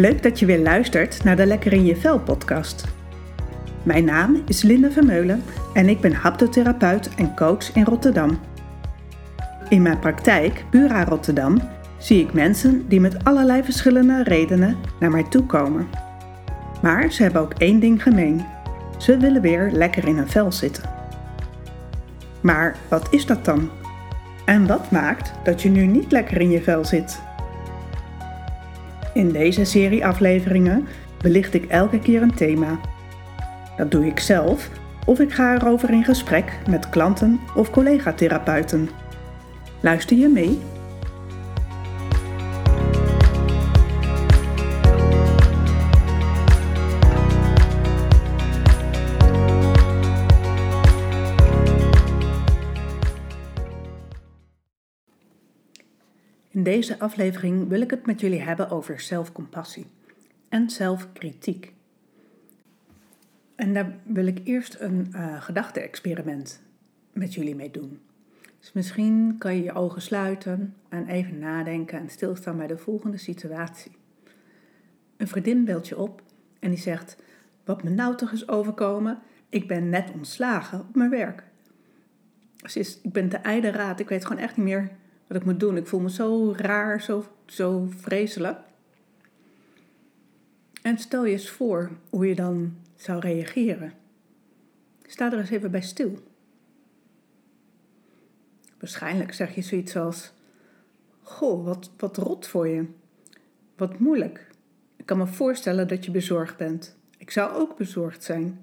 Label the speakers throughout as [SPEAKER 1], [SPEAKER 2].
[SPEAKER 1] Leuk dat je weer luistert naar de Lekker in je Vel podcast. Mijn naam is Linda Vermeulen en ik ben haptotherapeut en coach in Rotterdam. In mijn praktijk, Bura Rotterdam, zie ik mensen die met allerlei verschillende redenen naar mij toe komen. Maar ze hebben ook één ding gemeen. Ze willen weer lekker in hun vel zitten. Maar wat is dat dan? En wat maakt dat je nu niet lekker in je vel zit? In deze serie afleveringen belicht ik elke keer een thema. Dat doe ik zelf of ik ga erover in gesprek met klanten of collega-therapeuten. Luister je mee? In deze aflevering wil ik het met jullie hebben over zelfcompassie en zelfkritiek. En daar wil ik eerst een uh, met jullie mee doen. Dus misschien kan je je ogen sluiten en even nadenken en stilstaan bij de volgende situatie. Een vriendin belt je op en die zegt: Wat me nou toch is overkomen, ik ben net ontslagen op mijn werk. Ze is, ik ben te raad, ik weet gewoon echt niet meer wat ik moet doen. Ik voel me zo raar, zo, zo vreselijk. En stel je eens voor hoe je dan zou reageren. Sta er eens even bij stil. Waarschijnlijk zeg je zoiets als: Goh, wat, wat rot voor je. Wat moeilijk. Ik kan me voorstellen dat je bezorgd bent. Ik zou ook bezorgd zijn.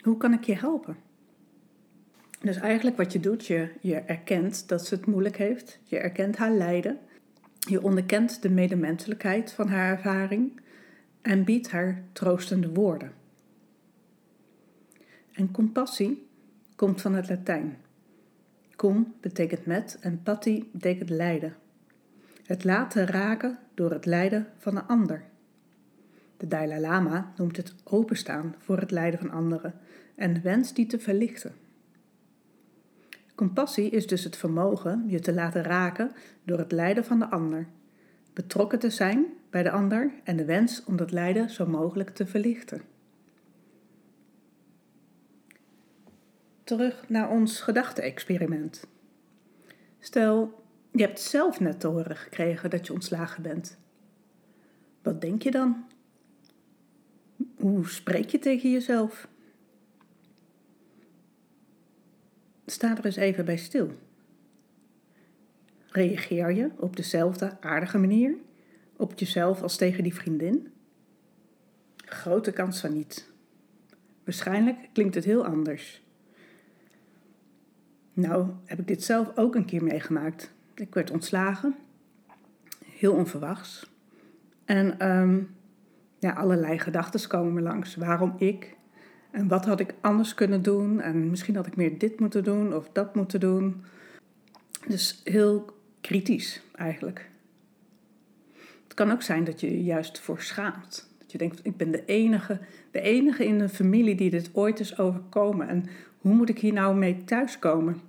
[SPEAKER 1] Hoe kan ik je helpen? Dus eigenlijk wat je doet, je, je erkent dat ze het moeilijk heeft. Je erkent haar lijden. Je onderkent de medemenselijkheid van haar ervaring en biedt haar troostende woorden. En compassie komt van het Latijn. Cum betekent met en patti betekent lijden. Het laten raken door het lijden van een ander. De Dalai Lama noemt het openstaan voor het lijden van anderen en de wens die te verlichten. Compassie is dus het vermogen je te laten raken door het lijden van de ander, betrokken te zijn bij de ander en de wens om dat lijden zo mogelijk te verlichten. Terug naar ons gedachte-experiment. Stel, je hebt zelf net te horen gekregen dat je ontslagen bent. Wat denk je dan? Hoe spreek je tegen jezelf? Sta er eens even bij stil. Reageer je op dezelfde aardige manier op jezelf als tegen die vriendin? Grote kans van niet. Waarschijnlijk klinkt het heel anders. Nou, heb ik dit zelf ook een keer meegemaakt. Ik werd ontslagen, heel onverwachts. En um, ja, allerlei gedachten komen me langs. Waarom ik? En wat had ik anders kunnen doen? En misschien had ik meer dit moeten doen of dat moeten doen. Dus heel kritisch eigenlijk. Het kan ook zijn dat je je juist voor schaamt. Dat je denkt, ik ben de enige, de enige in de familie die dit ooit is overkomen. En hoe moet ik hier nou mee thuiskomen?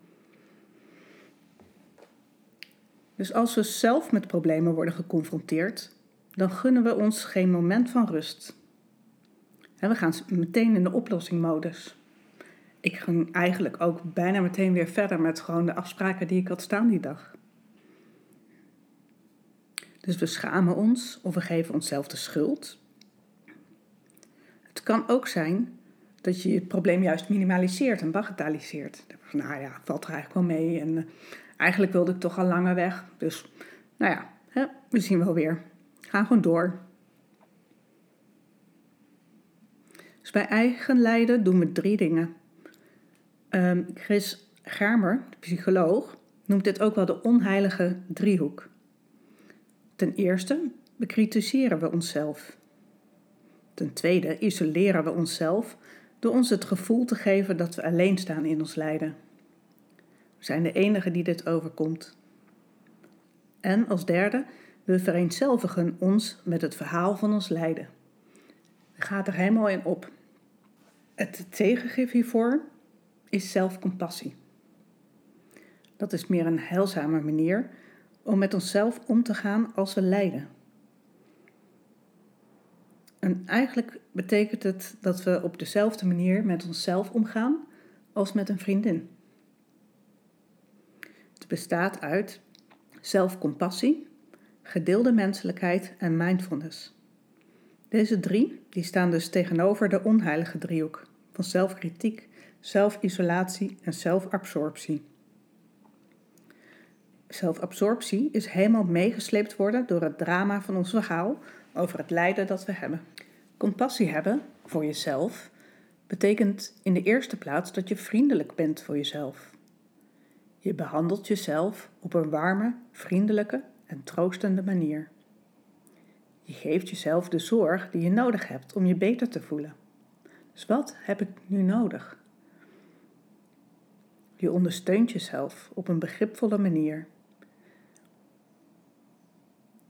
[SPEAKER 1] Dus als we zelf met problemen worden geconfronteerd, dan gunnen we ons geen moment van rust. We gaan meteen in de oplossingmodus. Ik ging eigenlijk ook bijna meteen weer verder met gewoon de afspraken die ik had staan die dag. Dus we schamen ons of we geven onszelf de schuld. Het kan ook zijn dat je het probleem juist minimaliseert en bagatelliseert. Nou ja, valt er eigenlijk wel mee en eh, eigenlijk wilde ik toch al langer weg. Dus nou ja, we zien wel weer. Ga gewoon door. Bij eigen lijden doen we drie dingen. Um, Chris Germer, de psycholoog, noemt dit ook wel de onheilige driehoek. Ten eerste bekritiseren we onszelf. Ten tweede isoleren we onszelf door ons het gevoel te geven dat we alleen staan in ons lijden. We zijn de enige die dit overkomt. En als derde, we vereenzelvigen ons met het verhaal van ons lijden. We gaan er helemaal in op. Het tegengif hiervoor is zelfcompassie. Dat is meer een heilzame manier om met onszelf om te gaan als we lijden. En eigenlijk betekent het dat we op dezelfde manier met onszelf omgaan als met een vriendin. Het bestaat uit zelfcompassie, gedeelde menselijkheid en mindfulness. Deze drie die staan dus tegenover de onheilige driehoek van zelfkritiek, zelfisolatie en zelfabsorptie. Zelfabsorptie is helemaal meegesleept worden door het drama van ons verhaal over het lijden dat we hebben. Compassie hebben voor jezelf betekent in de eerste plaats dat je vriendelijk bent voor jezelf. Je behandelt jezelf op een warme, vriendelijke en troostende manier. Je geeft jezelf de zorg die je nodig hebt om je beter te voelen. Dus wat heb ik nu nodig? Je ondersteunt jezelf op een begripvolle manier.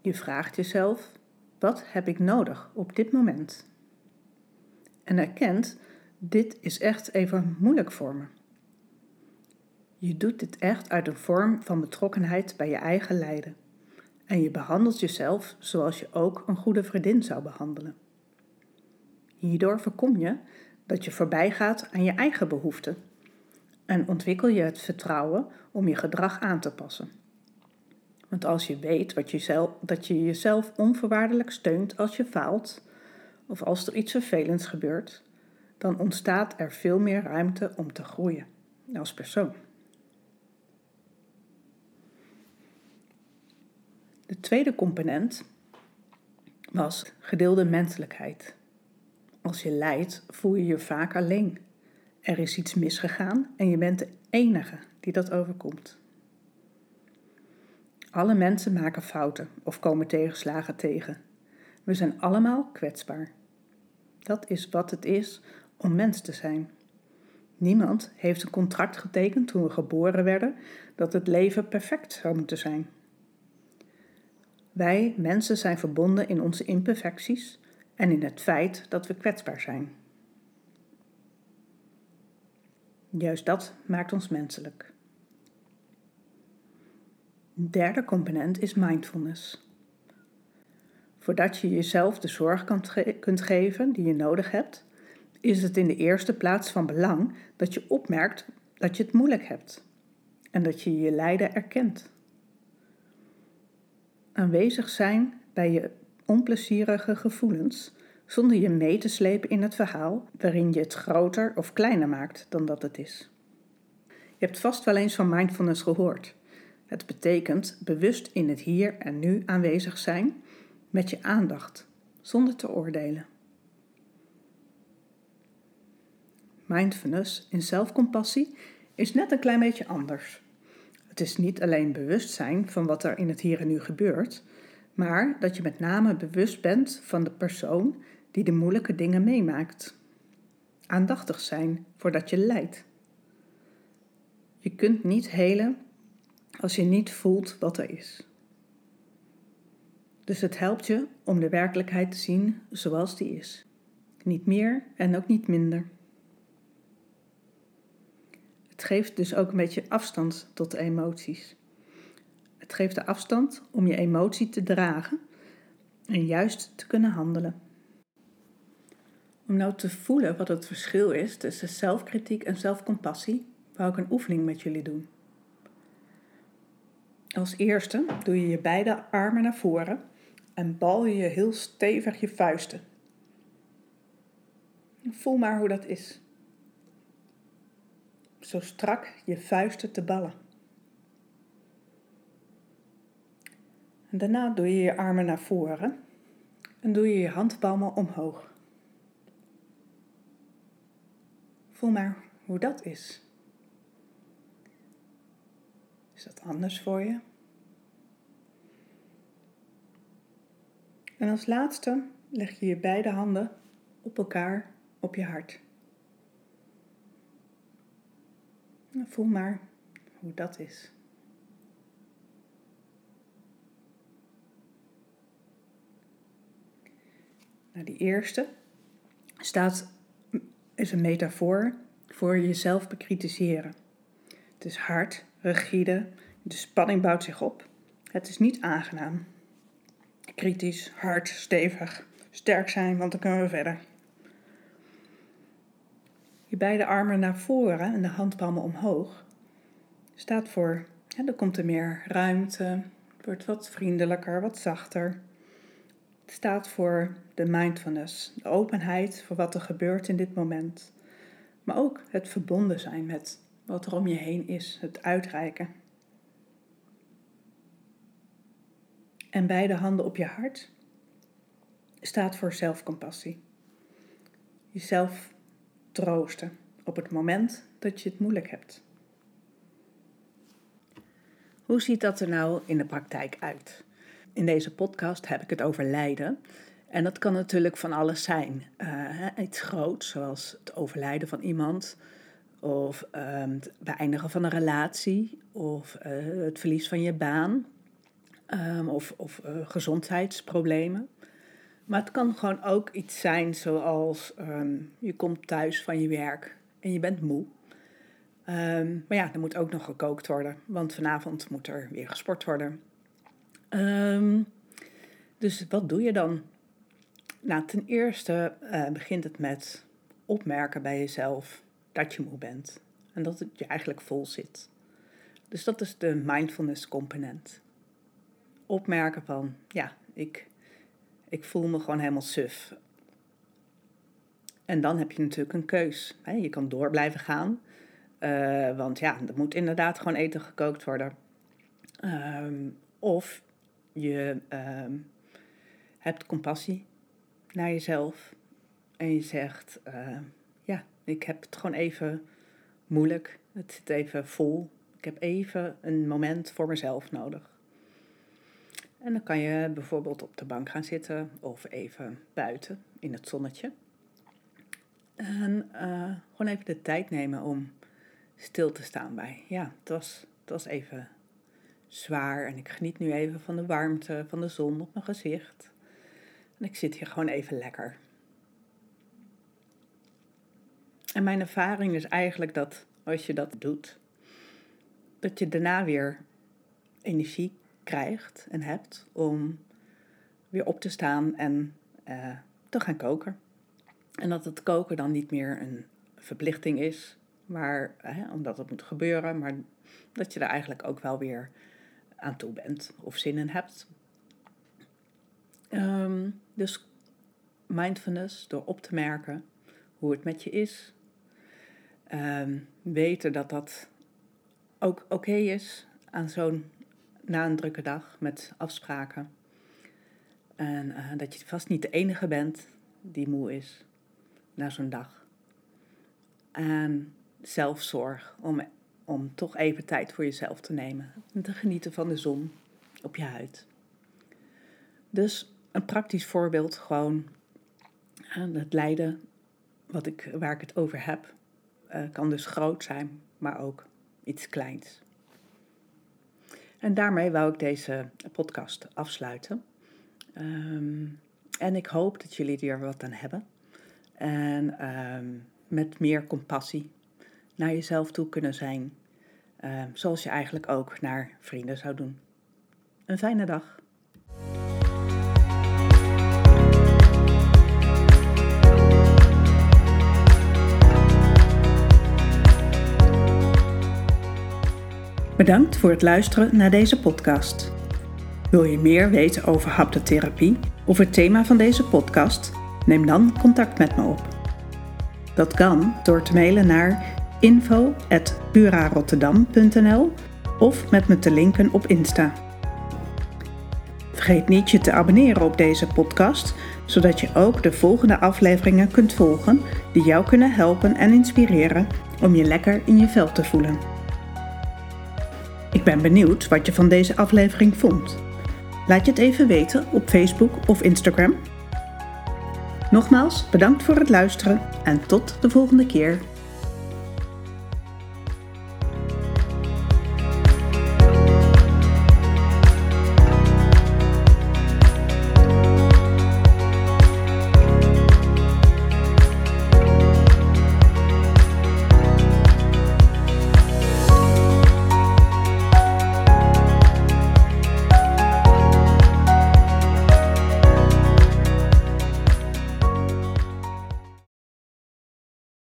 [SPEAKER 1] Je vraagt jezelf: wat heb ik nodig op dit moment? En erkent: dit is echt even moeilijk voor me. Je doet dit echt uit een vorm van betrokkenheid bij je eigen lijden. En je behandelt jezelf zoals je ook een goede vriendin zou behandelen. Hierdoor voorkom je dat je voorbij gaat aan je eigen behoeften en ontwikkel je het vertrouwen om je gedrag aan te passen. Want als je weet wat je zelf, dat je jezelf onvoorwaardelijk steunt als je faalt of als er iets vervelends gebeurt, dan ontstaat er veel meer ruimte om te groeien als persoon. De tweede component was gedeelde menselijkheid. Als je lijdt, voel je je vaak alleen. Er is iets misgegaan en je bent de enige die dat overkomt. Alle mensen maken fouten of komen tegenslagen tegen. We zijn allemaal kwetsbaar. Dat is wat het is om mens te zijn. Niemand heeft een contract getekend toen we geboren werden dat het leven perfect zou moeten zijn. Wij mensen zijn verbonden in onze imperfecties en in het feit dat we kwetsbaar zijn. Juist dat maakt ons menselijk. Een derde component is mindfulness. Voordat je jezelf de zorg kunt geven die je nodig hebt, is het in de eerste plaats van belang dat je opmerkt dat je het moeilijk hebt en dat je je lijden erkent. Aanwezig zijn bij je onplezierige gevoelens zonder je mee te slepen in het verhaal waarin je het groter of kleiner maakt dan dat het is. Je hebt vast wel eens van mindfulness gehoord. Het betekent bewust in het hier en nu aanwezig zijn met je aandacht, zonder te oordelen. Mindfulness in zelfcompassie is net een klein beetje anders. Het is niet alleen bewustzijn van wat er in het hier en nu gebeurt, maar dat je met name bewust bent van de persoon die de moeilijke dingen meemaakt. Aandachtig zijn voordat je lijdt. Je kunt niet helen als je niet voelt wat er is. Dus het helpt je om de werkelijkheid te zien zoals die is. Niet meer en ook niet minder. Het geeft dus ook een beetje afstand tot de emoties. Het geeft de afstand om je emotie te dragen en juist te kunnen handelen. Om nou te voelen wat het verschil is tussen zelfkritiek en zelfcompassie, wou ik een oefening met jullie doen. Als eerste doe je je beide armen naar voren en bal je heel stevig je vuisten. Voel maar hoe dat is. Zo strak je vuisten te ballen. En daarna doe je je armen naar voren en doe je je handpalmen omhoog. Voel maar hoe dat is. Is dat anders voor je? En als laatste leg je je beide handen op elkaar op je hart. voel maar hoe dat is. Nou, die eerste staat is een metafoor voor jezelf bekritiseren. Het is hard, rigide, de spanning bouwt zich op. Het is niet aangenaam. Kritisch, hard, stevig, sterk zijn, want dan kunnen we verder. Je beide armen naar voren en de handpalmen omhoog staat voor, ja, komt er meer ruimte, wordt wat vriendelijker, wat zachter. Staat voor de mindfulness, de openheid voor wat er gebeurt in dit moment. Maar ook het verbonden zijn met wat er om je heen is, het uitreiken. En beide handen op je hart staat voor zelfcompassie. Jezelf troosten op het moment dat je het moeilijk hebt. Hoe ziet dat er nou in de praktijk uit? In deze podcast heb ik het over lijden. En dat kan natuurlijk van alles zijn. Uh, iets groots, zoals het overlijden van iemand, of um, het beëindigen van een relatie, of uh, het verlies van je baan, um, of, of uh, gezondheidsproblemen. Maar het kan gewoon ook iets zijn zoals um, je komt thuis van je werk en je bent moe. Maar ja, er moet ook nog gekookt worden, want vanavond moet er weer gesport worden. Um, dus wat doe je dan? Nou, ten eerste uh, begint het met opmerken bij jezelf dat je moe bent en dat het je eigenlijk vol zit. Dus dat is de mindfulness component. Opmerken van, ja, ik, ik voel me gewoon helemaal suf. En dan heb je natuurlijk een keus. Je kan door blijven gaan, uh, want ja, er moet inderdaad gewoon eten gekookt worden. Um, of je um, hebt compassie naar jezelf en je zegt: uh, Ja, ik heb het gewoon even moeilijk. Het zit even vol. Ik heb even een moment voor mezelf nodig. En dan kan je bijvoorbeeld op de bank gaan zitten of even buiten in het zonnetje. En uh, gewoon even de tijd nemen om stil te staan bij. Ja, het was, het was even zwaar en ik geniet nu even van de warmte van de zon op mijn gezicht. En ik zit hier gewoon even lekker. En mijn ervaring is eigenlijk dat als je dat doet, dat je daarna weer energie krijgt en hebt om weer op te staan en uh, te gaan koken. En dat het koken dan niet meer een verplichting is, maar, hè, omdat het moet gebeuren, maar dat je er eigenlijk ook wel weer aan toe bent of zin in hebt. Um, dus mindfulness, door op te merken hoe het met je is. Um, weten dat dat ook oké is aan zo'n na een drukke dag met afspraken. En uh, dat je vast niet de enige bent die moe is na zo'n dag. En zelfzorg, om, om toch even tijd voor jezelf te nemen. En te genieten van de zon op je huid. Dus een praktisch voorbeeld, gewoon uh, het lijden wat ik, waar ik het over heb, uh, kan dus groot zijn, maar ook iets kleins. En daarmee wou ik deze podcast afsluiten. Um, en ik hoop dat jullie er wat aan hebben. En um, met meer compassie naar jezelf toe kunnen zijn. Um, zoals je eigenlijk ook naar vrienden zou doen. Een fijne dag. Bedankt voor het luisteren naar deze podcast. Wil je meer weten over haptotherapie of het thema van deze podcast? Neem dan contact met me op. Dat kan door te mailen naar info.purarotterdam.nl of met me te linken op Insta. Vergeet niet je te abonneren op deze podcast, zodat je ook de volgende afleveringen kunt volgen die jou kunnen helpen en inspireren om je lekker in je vel te voelen. Ik ben benieuwd wat je van deze aflevering vond. Laat je het even weten op Facebook of Instagram. Nogmaals, bedankt voor het luisteren en tot de volgende keer.